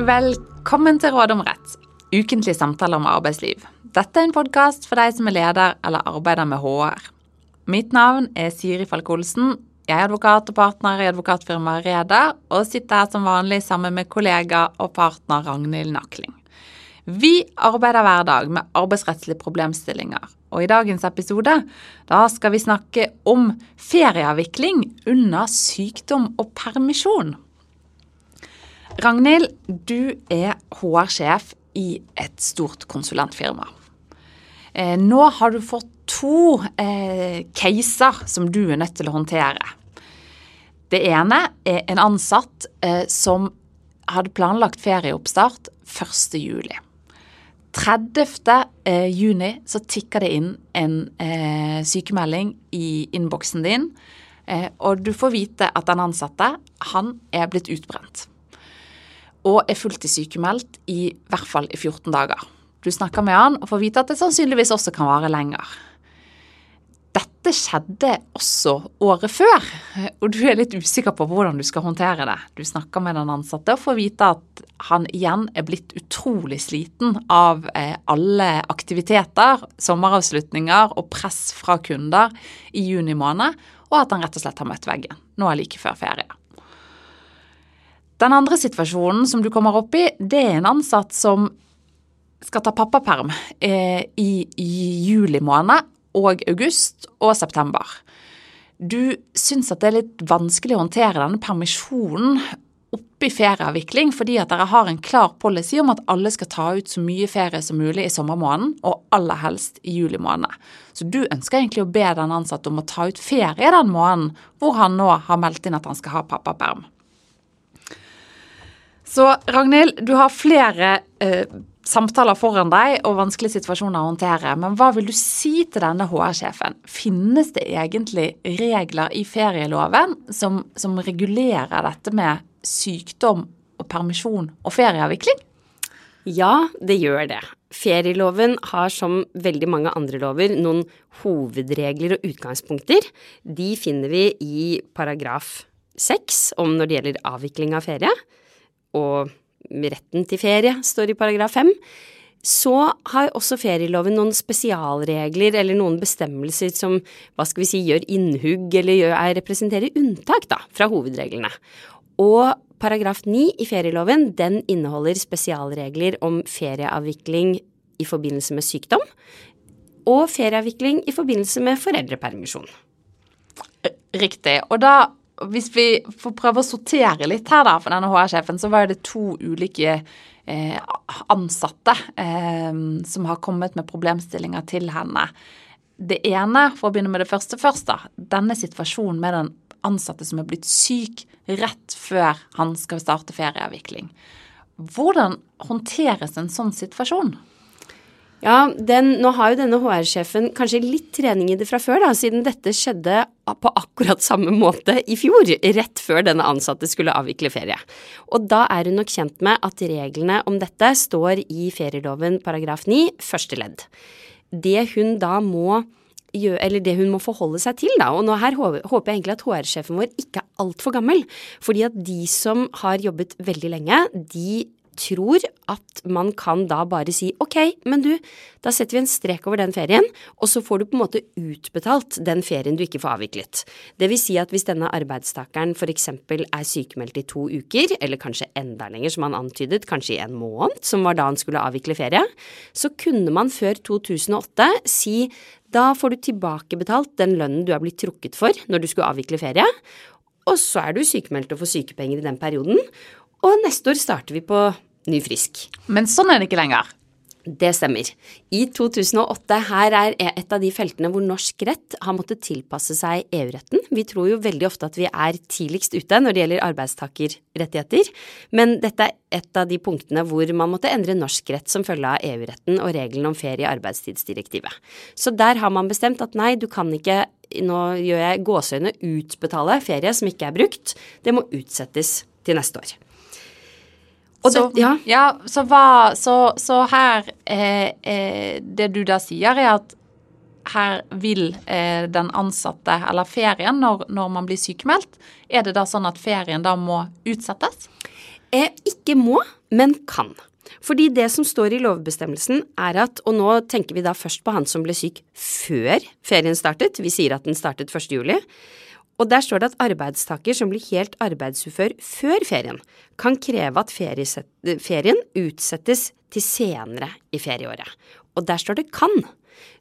Velkommen til Råd om rett, ukentlige samtaler om arbeidsliv. Dette er en podkast for deg som er leder eller arbeider med HR. Mitt navn er Siri Falk-Olsen. Jeg er advokat og partner i advokatfirmaet Reda, og sitter her som vanlig sammen med kollega og partner Ragnhild Nakling. Vi arbeider hver dag med arbeidsrettslige problemstillinger, og i dagens episode da skal vi snakke om ferieavvikling under sykdom og permisjon. Ragnhild, du er HR-sjef i et stort konsulentfirma. Eh, nå har du fått to eh, caser som du er nødt til å håndtere. Det ene er en ansatt eh, som hadde planlagt ferieoppstart 1.7. 30. Eh, så tikker det inn en eh, sykemelding i innboksen din, eh, og du får vite at den ansatte han er blitt utbrent og er fulltidssykemeldt i hvert fall i 14 dager. Du snakker med han og får vite at det sannsynligvis også kan vare lenger. Dette skjedde også året før, og du er litt usikker på hvordan du skal håndtere det. Du snakker med den ansatte og får vite at han igjen er blitt utrolig sliten av eh, alle aktiviteter, sommeravslutninger og press fra kunder i juni måned, og at han rett og slett har møtt veggen nå er like før ferie. Den andre situasjonen som du kommer opp i, det er en ansatt som skal ta pappaperm eh, i, i juli måned og august og september. Du syns at det er litt vanskelig å håndtere denne permisjonen oppi ferieavvikling, fordi at dere har en klar policy om at alle skal ta ut så mye ferie som mulig i sommermåneden, og aller helst i juli måned. Så du ønsker egentlig å be den ansatte om å ta ut ferie den måneden hvor han nå har meldt inn at han skal ha pappaperm. Så Ragnhild, du har flere eh, samtaler foran deg og vanskelige situasjoner å håndtere. Men hva vil du si til denne HR-sjefen? Finnes det egentlig regler i ferieloven som, som regulerer dette med sykdom og permisjon og ferieavvikling? Ja, det gjør det. Ferieloven har som veldig mange andre lover noen hovedregler og utgangspunkter. De finner vi i paragraf seks om når det gjelder avvikling av ferie og retten til ferie står i paragraf 5, så har også ferieloven noen spesialregler eller noen bestemmelser som hva skal vi si, gjør innhugg eller gjør, er, representerer unntak da, fra hovedreglene. Og paragraf 9 i ferieloven den inneholder spesialregler om ferieavvikling i forbindelse med sykdom og ferieavvikling i forbindelse med foreldrepermisjon. Riktig. Og da hvis vi får prøve å sortere litt her, da, for denne HR-sjefen, så var det to ulike eh, ansatte eh, som har kommet med problemstillinger til henne. Det ene, for å begynne med det første først, da. Denne situasjonen med den ansatte som er blitt syk rett før han skal starte ferieavvikling. Hvordan håndteres en sånn situasjon? Ja, den, nå har jo denne HR-sjefen kanskje litt trening i det fra før, da, siden dette skjedde på akkurat samme måte i fjor, rett før denne ansatte skulle avvikle ferie. Og da er hun nok kjent med at reglene om dette står i ferieloven paragraf 9 første ledd. Det hun da må gjøre, eller det hun må forholde seg til, da, og nå her håper jeg egentlig at HR-sjefen vår ikke er altfor gammel, fordi at de som har jobbet veldig lenge, de tror at man kan da bare si ok, men du, da setter vi en strek over den ferien, og så får du på en måte utbetalt den ferien du ikke får avviklet. Det vil si at hvis denne arbeidstakeren f.eks. er sykemeldt i to uker, eller kanskje enda lenger, som han antydet, kanskje i en måned, som var da han skulle avvikle ferie, så kunne man før 2008 si da får du tilbakebetalt den lønnen du er blitt trukket for når du skulle avvikle ferie, og så er du sykemeldt og får sykepenger i den perioden. Og neste år starter vi på ny frisk. Men sånn er det ikke lenger. Det stemmer. I 2008, her er et av de feltene hvor norsk rett har måttet tilpasse seg EU-retten. Vi tror jo veldig ofte at vi er tidligst ute når det gjelder arbeidstakerrettigheter, men dette er et av de punktene hvor man måtte endre norsk rett som følge av EU-retten og reglene om ferie i arbeidstidsdirektivet. Så der har man bestemt at nei, du kan ikke, nå gjør jeg gåseøyne, utbetale ferie som ikke er brukt. Det må utsettes til neste år. Så, det, ja. ja. så, hva, så, så her eh, eh, Det du da sier, er at her vil eh, den ansatte, eller ferien, når, når, man blir sykemeldt, er det da sånn at ferien da må utsettes? Eh, ikke må, men kan. Fordi det som står i lovbestemmelsen er at, og nå tenker vi da først på han som ble syk før ferien startet, vi sier at den startet 1. juli, og der står det at arbeidstaker som blir helt arbeidsufør før ferien, kan kreve at ferien utsettes til senere i ferieåret. Og der står det kan.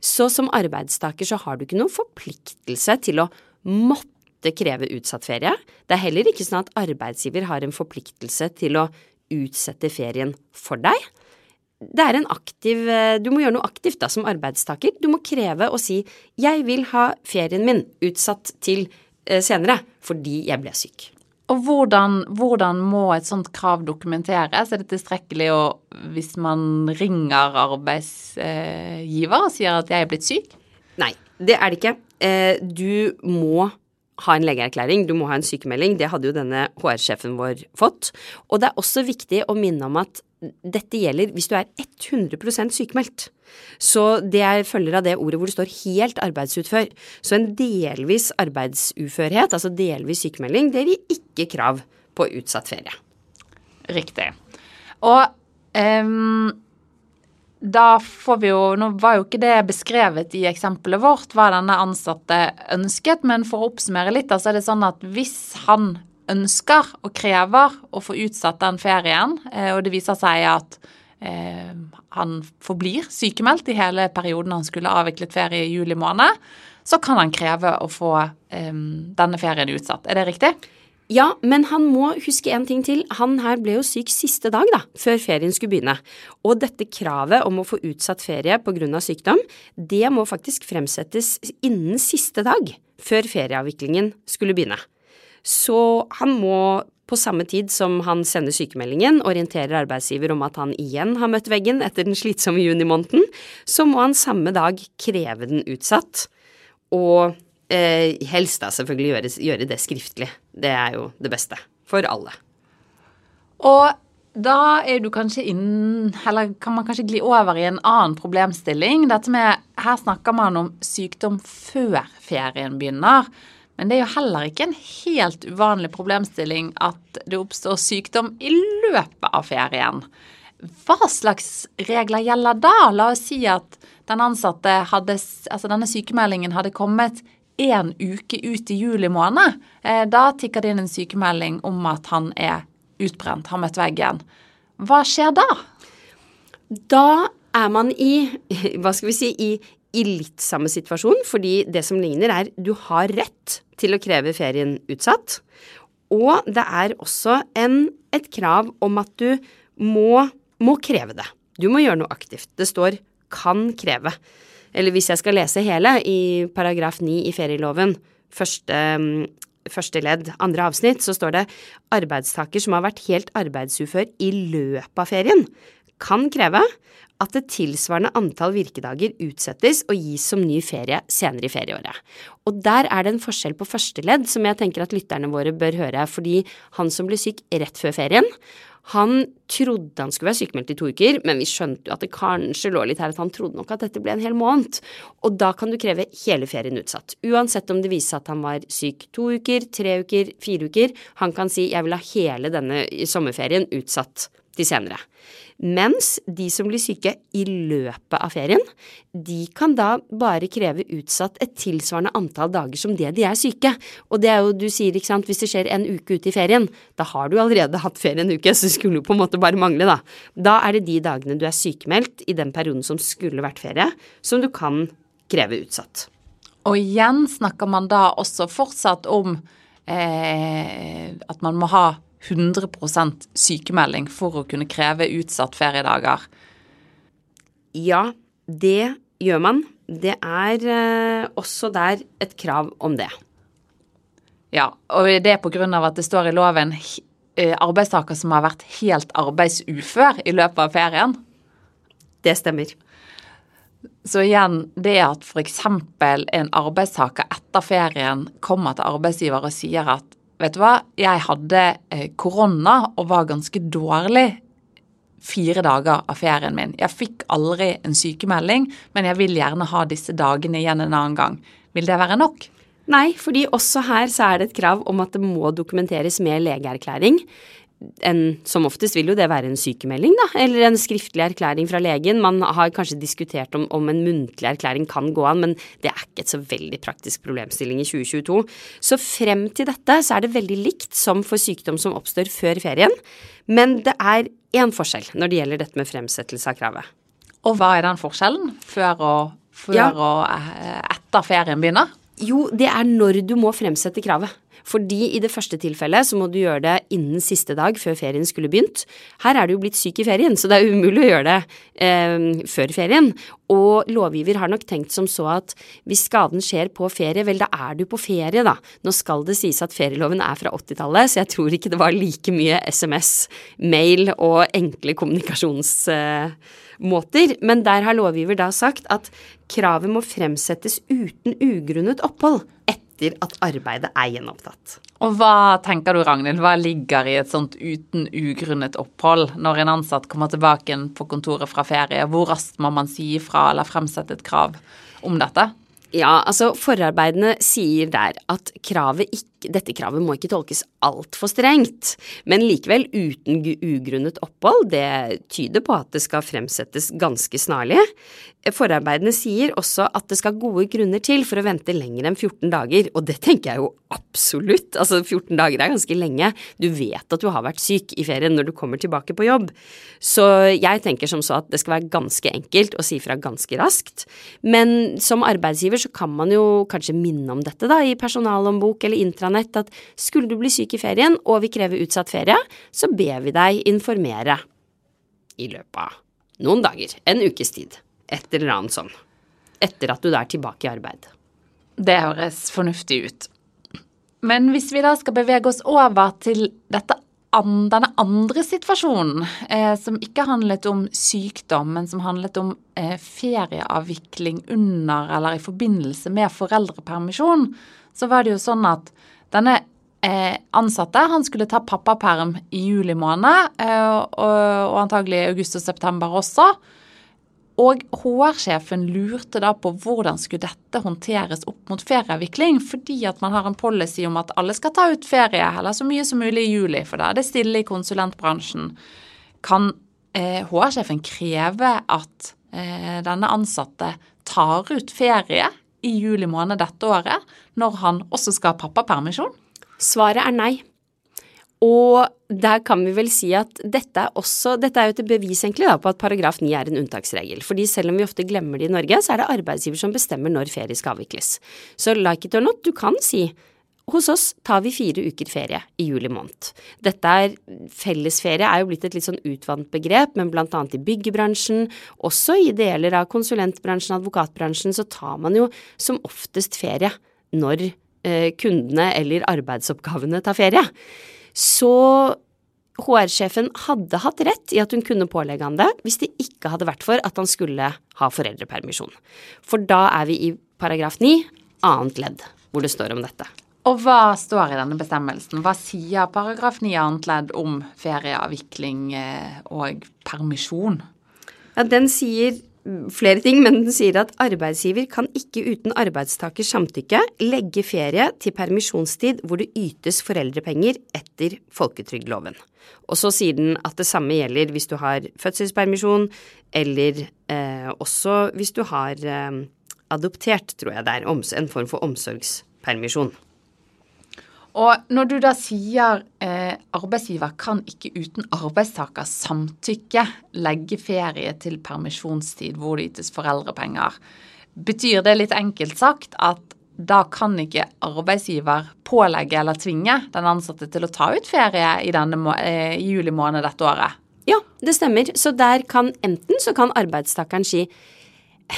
Så som arbeidstaker så har du ikke noen forpliktelse til å måtte kreve utsatt ferie. Det er heller ikke sånn at arbeidsgiver har en forpliktelse til å utsette ferien for deg. Det er en aktiv Du må gjøre noe aktivt da som arbeidstaker. Du må kreve å si 'jeg vil ha ferien min utsatt til eh, senere fordi jeg ble syk'. Og hvordan, hvordan, må et sånt krav dokumenteres? Er det tilstrekkelig å, hvis man ringer arbeidsgiver og sier at jeg er blitt syk? Nei, det er det ikke. Eh, du må ha en legeerklæring, du må ha en sykemelding. Det hadde jo denne HR-sjefen vår fått. Og det er også viktig å minne om at dette gjelder hvis du er 100% sykemeldt. Så det følger av det ordet hvor det står helt arbeidsutfør. Så en delvis arbeidsuførhet, altså delvis sykemelding, det gir ikke krav på utsatt ferie. Riktig. Og um da får vi jo Nå var jo ikke det beskrevet i eksempelet vårt hva denne ansatte ønsket, men for å oppsummere litt, så er det sånn at hvis han ønsker og krever å få utsatt den ferien, eh, og det viser seg at eh, han forblir sykemeldt i hele perioden han skulle avviklet ferie i juli måned, så kan han kreve å få eh, denne ferien utsatt. Er det riktig? Ja, men han må huske en ting til. Han her ble jo syk siste dag, da, før ferien skulle begynne. Og dette kravet om å få utsatt ferie av sykdom, det må faktisk fremsettes innen siste dag før ferieavviklingen skulle begynne. Så han må på samme tid som han sender sykemeldingen, orienterer arbeidsgiver om at han igjen har møtt veggen etter den slitsomme junimåneden, så må han samme dag kreve den utsatt. Og Eh, helst da selvfølgelig gjøre, gjøre, det skriftlig. Det er jo det beste for alle. Og da er du kanskje inn Eller kan man kanskje gli over i en annen problemstilling. Dette med Her snakker man om sykdom før ferien begynner. Men det er jo heller ikke en helt uvanlig problemstilling at det oppstår sykdom i løpet av ferien. Hva slags regler gjelder da? La oss si at den ansatte hadde, altså denne sykemeldingen hadde kommet én uke ut i juli måned, eh, da tikker det inn en sykemelding om at han er utbrent, har møtt veggen. Hva skjer da? Da er man i, hva skal vi si, i, i litt samme situasjon, fordi det som ligner er du har rett til å kreve ferien utsatt. Og det er også en, et krav om at du må, må kreve det. Du må gjøre noe aktivt. Det står kan kreve eller hvis jeg skal lese hele, i paragraf 9 i ferieloven, første, mm, første ledd, andre avsnitt, så står det arbeidstaker som har vært helt arbeidsufør i løpet av ferien, kan kreve at det tilsvarende antall virkedager utsettes og gis som ny ferie senere i ferieåret. Og der er det en forskjell på første ledd som jeg tenker at lytterne våre bør høre, fordi han som ble syk rett før ferien, han trodde han skulle være sykemeldt i to uker, men vi skjønte jo at det kanskje lå litt her at han trodde nok at dette ble en hel måned. Og da kan du kreve hele ferien utsatt. Uansett om det viser seg at han var syk to uker, tre uker, fire uker. Han kan si jeg vil ha hele denne sommerferien utsatt til senere. Mens de som blir syke i løpet av ferien, de kan da bare kreve utsatt et tilsvarende antall dager som det de er syke. Og det er jo, du sier, ikke sant, hvis det skjer en uke ute i ferien, da har du allerede hatt ferie en uke, så det skulle jo på en måte bare mangle, da. Da er det de dagene du er sykemeldt i den perioden som skulle vært ferie, som du kan kreve utsatt. Og igjen snakker man da også fortsatt om eh, at man må ha 100% sykemelding for å kunne kreve utsatt feriedager? Ja, det gjør man. Det er eh, også der et krav om det. Ja, og det er av at det står i loven eh, arbeidstaker som har vært helt arbeidsufør i løpet av ferien? Det stemmer. Så igjen, det at f.eks. en arbeidstaker etter ferien kommer til arbeidsgiver og sier at Vet du hva, jeg hadde eh, korona og var ganske dårlig fire dager av ferien min. Jeg fikk aldri en sykemelding, men jeg vil gjerne ha disse dagene igjen en annen gang. Vil det være nok? Nei, fordi også her så er det et krav om at det må dokumenteres med legeerklæring. En, som oftest vil jo det være en sykemelding, da, eller en skriftlig erklæring fra legen. Man har kanskje diskutert om, om en muntlig erklæring kan gå an, men det er ikke et så veldig praktisk problemstilling i 2022. Så frem til dette så er det veldig likt som for sykdom som oppstår før ferien, men det er én forskjell når det gjelder dette med fremsettelse av kravet. Og hva er den forskjellen før og, før ja. og eh, etter ferien begynner? Jo, det er når du må fremsette kravet. Fordi i det første tilfellet så må du gjøre det innen siste dag før ferien skulle begynt. Her er du jo blitt syk i ferien, så det er umulig å gjøre det eh, før ferien. Og lovgiver har nok tenkt som så at hvis skaden skjer på ferie, vel da er du på ferie, da. Nå skal det sies at ferieloven er fra 80-tallet, så jeg tror ikke det var like mye SMS, mail og enkle kommunikasjons... Eh, måter, men der har lovgiver da sagt at kravet må fremsettes uten ugrunnet opphold etter at arbeidet er gjenopptatt. Og hva tenker du, Ragnhild, hva ligger i et sånt uten ugrunnet opphold når en ansatt kommer tilbake på kontoret fra ferie? Hvor raskt må man si ifra eller fremsette et krav om dette? Ja, altså forarbeidene sier der at kravet ikke, dette kravet må ikke tolkes altfor strengt, men likevel uten ugrunnet opphold, det tyder på at det skal fremsettes ganske snarlig. Forarbeidene sier også at det skal gode grunner til for å vente lenger enn 14 dager, og det tenker jeg jo absolutt. Altså 14 dager er ganske lenge. Du vet at du har vært syk i ferien når du kommer tilbake på jobb. Så jeg tenker som så at det skal være ganske enkelt å si fra ganske raskt. Men som arbeidsgiver så kan man jo kanskje minne om dette da i personalhåndbok eller intranett at skulle du bli syk i ferien og vi krever utsatt ferie, så ber vi deg informere i løpet av noen dager, en ukes tid et eller annet sånn. Etter at du er tilbake i arbeid. Det høres fornuftig ut. Men hvis vi da skal bevege oss over til dette, denne andre situasjonen, eh, som ikke handlet om sykdom, men som handlet om eh, ferieavvikling under eller i forbindelse med foreldrepermisjon, så var det jo sånn at denne eh, ansatte han skulle ta pappaperm i juli måned, eh, og, antagelig august og september også. Og HR-sjefen lurte da på hvordan skulle dette håndteres opp mot ferieavvikling, fordi at man har en policy om at alle skal ta ut ferie, eller så mye som mulig i juli, for da er det stille i konsulentbransjen. Kan eh, HR-sjefen kreve at denne ansatte tar ut ferie i juli måned dette året, når han også skal ha pappapermisjon? Svaret er nei. Og der kan vi vel si at dette er også Dette er jo et bevis egentlig da, på at paragraf 9 er en unntaksregel. Fordi selv om vi ofte glemmer det i Norge, så er det arbeidsgiver som bestemmer når ferie skal avvikles. Så like it or not, du kan si hos oss tar vi fire uker ferie i juli måned. Dette er Fellesferie er jo blitt et litt sånn utvant begrep, men blant annet i byggebransjen, også i deler av konsulentbransjen, advokatbransjen, så tar man jo som oftest ferie når eh, kundene eller arbeidsoppgavene tar ferie. Så HR-sjefen hadde hatt rett i at hun kunne pålegge han det, hvis det ikke hadde vært for at han skulle ha foreldrepermisjon. For da er vi i paragraf 9, annet ledd, hvor det står om dette. Og hva står i denne bestemmelsen? Hva sier paragraf 9 annet ledd om ferieavvikling eh, og permisjon? Ja, Den sier flere ting, men den sier at arbeidsgiver kan ikke uten arbeidstakers samtykke legge ferie til permisjonstid hvor det ytes foreldrepenger etter folketrygdloven. Og så sier den at det samme gjelder hvis du har fødselspermisjon, eller eh, også hvis du har eh, adoptert, tror jeg det er, en form for omsorgspermisjon. Og når du da sier eh, arbeidsgiver kan ikke uten arbeidstakers samtykke legge ferie til permisjonstid hvor det ytes foreldrepenger, betyr det litt enkelt sagt at da kan ikke arbeidsgiver pålegge eller tvinge den ansatte til å ta ut ferie i, denne, eh, i juli måned dette året? Ja, det stemmer. Så der kan enten så kan arbeidstakeren si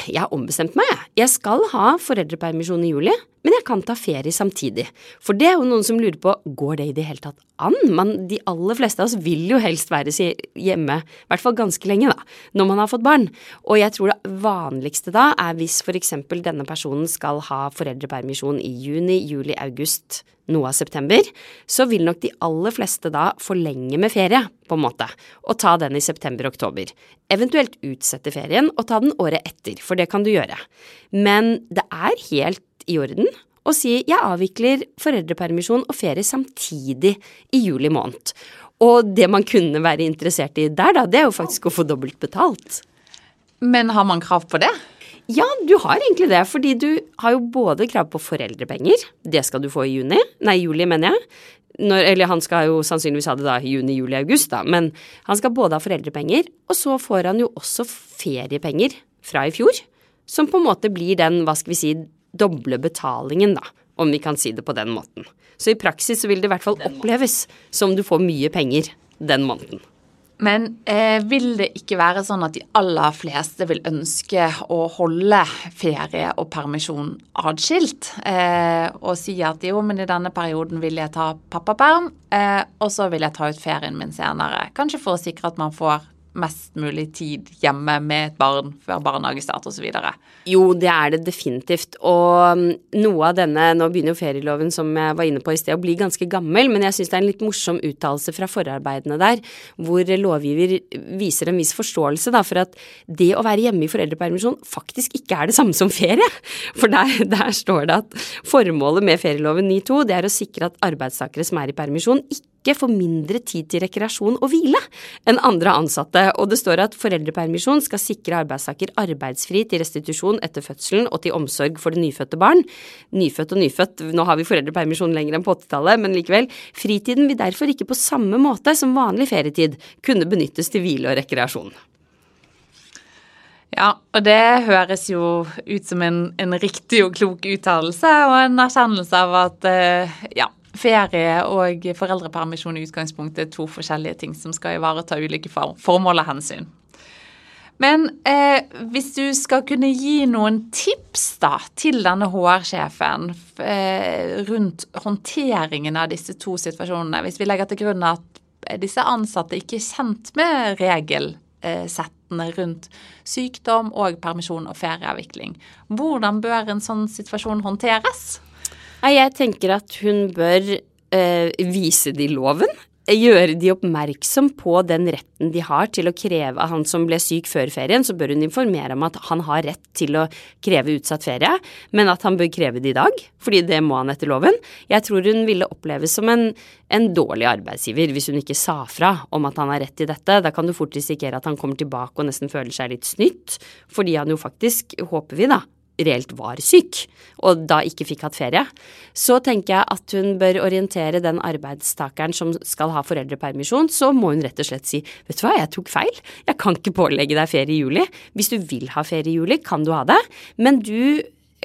jeg har ombestemt meg. Jeg skal ha foreldrepermisjon i juli, men jeg kan ta ferie samtidig. For det er jo noen som lurer på, går det i det hele tatt an? Man, de aller fleste av oss vil jo helst være hjemme, i hvert fall ganske lenge, da, når man har fått barn. Og jeg tror det vanligste da er hvis eksempel denne personen skal ha foreldrepermisjon i juni, juli, august, noe av september, så vil nok de aller fleste da forlenge med ferie, på en måte, og ta den i september-oktober. Eventuelt utsette ferien og ta den året etter, for det kan du gjøre. Men det er helt i orden å si jeg avvikler foreldrepermisjon og ferie samtidig i juli måned. Og det man kunne være interessert i der, da, det er jo faktisk å få dobbelt betalt. Men har man krav på det? Ja, du har egentlig det, fordi du har jo både krav på foreldrepenger, det skal du få i juni, nei juli mener jeg. Når, eller han skal jo sannsynligvis ha det da juni, juli, august, da, men han skal både ha foreldrepenger, og så får han jo også feriepenger fra i fjor, som på en måte blir den, hva skal vi si, doble betalingen, da, om vi kan si det på den måten. Så i praksis så vil det i hvert fall oppleves som du får mye penger den måneden. Men eh, vil det ikke være sånn at de aller fleste vil ønske å holde ferie og permisjon atskilt? Eh, og si at jo, men i denne perioden vil jeg ta pappaperm, eh, og så vil jeg ta ut ferien min senere. Kanskje for å sikre at man får mest mulig tid hjemme med et barn før barnehagestart osv.? Jo, det er det definitivt. Og um, noe av denne Nå begynner jo ferieloven, som jeg var inne på i sted, å bli ganske gammel, men jeg syns det er en litt morsom uttalelse fra forarbeidene der, hvor lovgiver viser en viss forståelse da, for at det å være hjemme i foreldrepermisjon faktisk ikke er det samme som ferie. For der, der står det at formålet med ferieloven 9.2 det er å sikre at arbeidstakere som er i permisjon, ikke ikke får mindre tid til rekreasjon og hvile enn andre ansatte, og det står at foreldrepermisjon skal sikre arbeidstaker arbeidsfri til restitusjon etter fødselen og til omsorg for det nyfødte barn. Nyfødt og nyfødt, nå har vi foreldrepermisjon lenger enn på 80-tallet, men likevel. Fritiden vil derfor ikke på samme måte som vanlig ferietid kunne benyttes til hvile og rekreasjon. Ja, og det høres jo ut som en, en riktig og klok uttalelse, og en erkjennelse av at uh, ja, ferie og foreldrepermisjon i utgangspunktet er to forskjellige ting som skal ivareta ulike formål og hensyn. Men eh, hvis du skal kunne gi noen tips da til denne HR-sjefen eh, rundt håndteringen av disse to situasjonene, hvis vi legger til grunn at disse ansatte ikke er kjent med regelsettene rundt sykdom og permisjon og ferieavvikling, hvordan bør en sånn situasjon håndteres? Nei, jeg tenker at hun bør eh, vise de loven. Gjøre de oppmerksom på den retten de har til å kreve av han som ble syk før ferien, så bør hun informere om at han har rett til å kreve utsatt ferie, men at han bør kreve det i dag, fordi det må han etter loven. Jeg tror hun ville oppleves som en, en dårlig arbeidsgiver hvis hun ikke sa fra om at han har rett til dette. Da kan du fort risikere at han kommer tilbake og nesten føler seg litt snytt, fordi han jo faktisk, håper vi da, reelt var syk, og da ikke fikk hatt ferie, så tenker jeg at hun bør orientere den arbeidstakeren som skal ha foreldrepermisjon, så må hun rett og slett si vet du hva, jeg tok feil, jeg kan ikke pålegge deg ferie i juli. Hvis du vil ha ferie i juli, kan du ha det, men du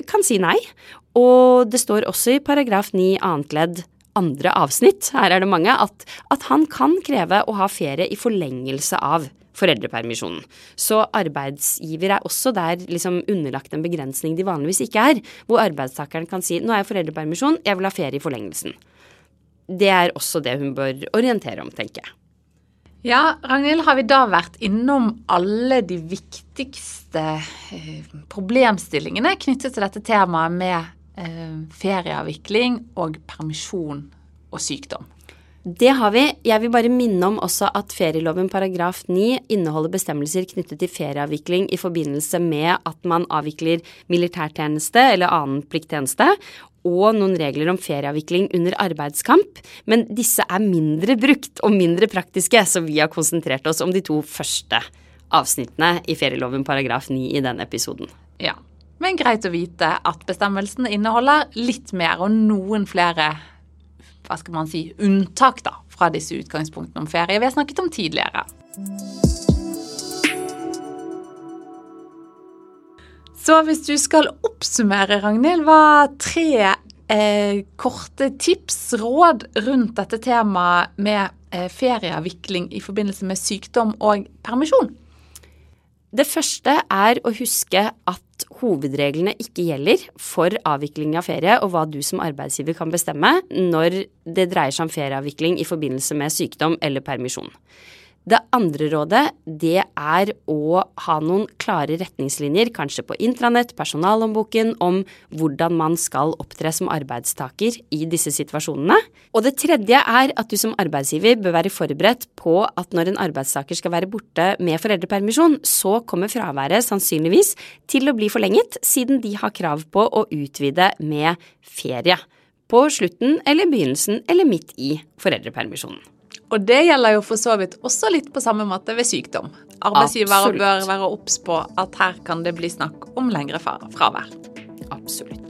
kan si nei. Og det står også i paragraf 9 annet ledd andre avsnitt, her er det mange, at, at han kan kreve å ha ferie i forlengelse av foreldrepermisjonen. Så arbeidsgiver er også der liksom underlagt en begrensning de vanligvis ikke er, hvor arbeidstakeren kan si nå er jeg foreldrepermisjon, jeg vil ha ferie i forlengelsen. Det er også det hun bør orientere om, tenker jeg. Ja, Ragnhild, har vi da vært innom alle de viktigste eh, problemstillingene knyttet til dette temaet med eh, ferieavvikling og permisjon og sykdom? Det har vi. Jeg vil bare minne om også at ferieloven paragraf 9 inneholder bestemmelser knyttet til ferieavvikling i forbindelse med at man avvikler militærtjeneste eller annen plikttjeneste, og noen regler om ferieavvikling under arbeidskamp, men disse er mindre brukt og mindre praktiske, så vi har konsentrert oss om de to første avsnittene i ferieloven paragraf 9 i denne episoden. Ja, men greit å vite at bestemmelsene inneholder litt mer og noen flere hva skal man si, unntak da, fra disse utgangspunktene om ferie vi har snakket om tidligere. Så hvis du skal oppsummere, Ragnhild, hva tre eh, korte tips, råd rundt dette temaet med eh, ferieavvikling i forbindelse med sykdom og permisjon? Det første er å huske at hovedreglene ikke gjelder for avvikling av ferie, og hva du som arbeidsgiver kan bestemme når det dreier seg om ferieavvikling i forbindelse med sykdom eller permisjon. Det andre rådet det er å ha noen klare retningslinjer, kanskje på intranett, personalhåndboken, om hvordan man skal opptre som arbeidstaker i disse situasjonene. Og det tredje er at du som arbeidsgiver bør være forberedt på at når en arbeidstaker skal være borte med foreldrepermisjon, så kommer fraværet sannsynligvis til å bli forlenget, siden de har krav på å utvide med ferie. På slutten eller begynnelsen eller midt i foreldrepermisjonen. Og det gjelder jo for så vidt også litt på samme måte ved sykdom. Arbeidsgivere Absolutt. bør være obs på at her kan det bli snakk om lengre fravær. Absolutt.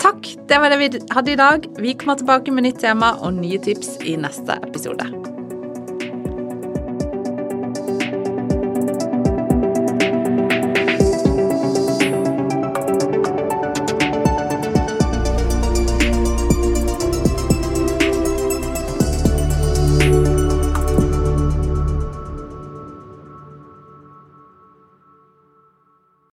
Takk, det var det vi hadde i dag. Vi kommer tilbake med nytt tema og nye tips i neste episode.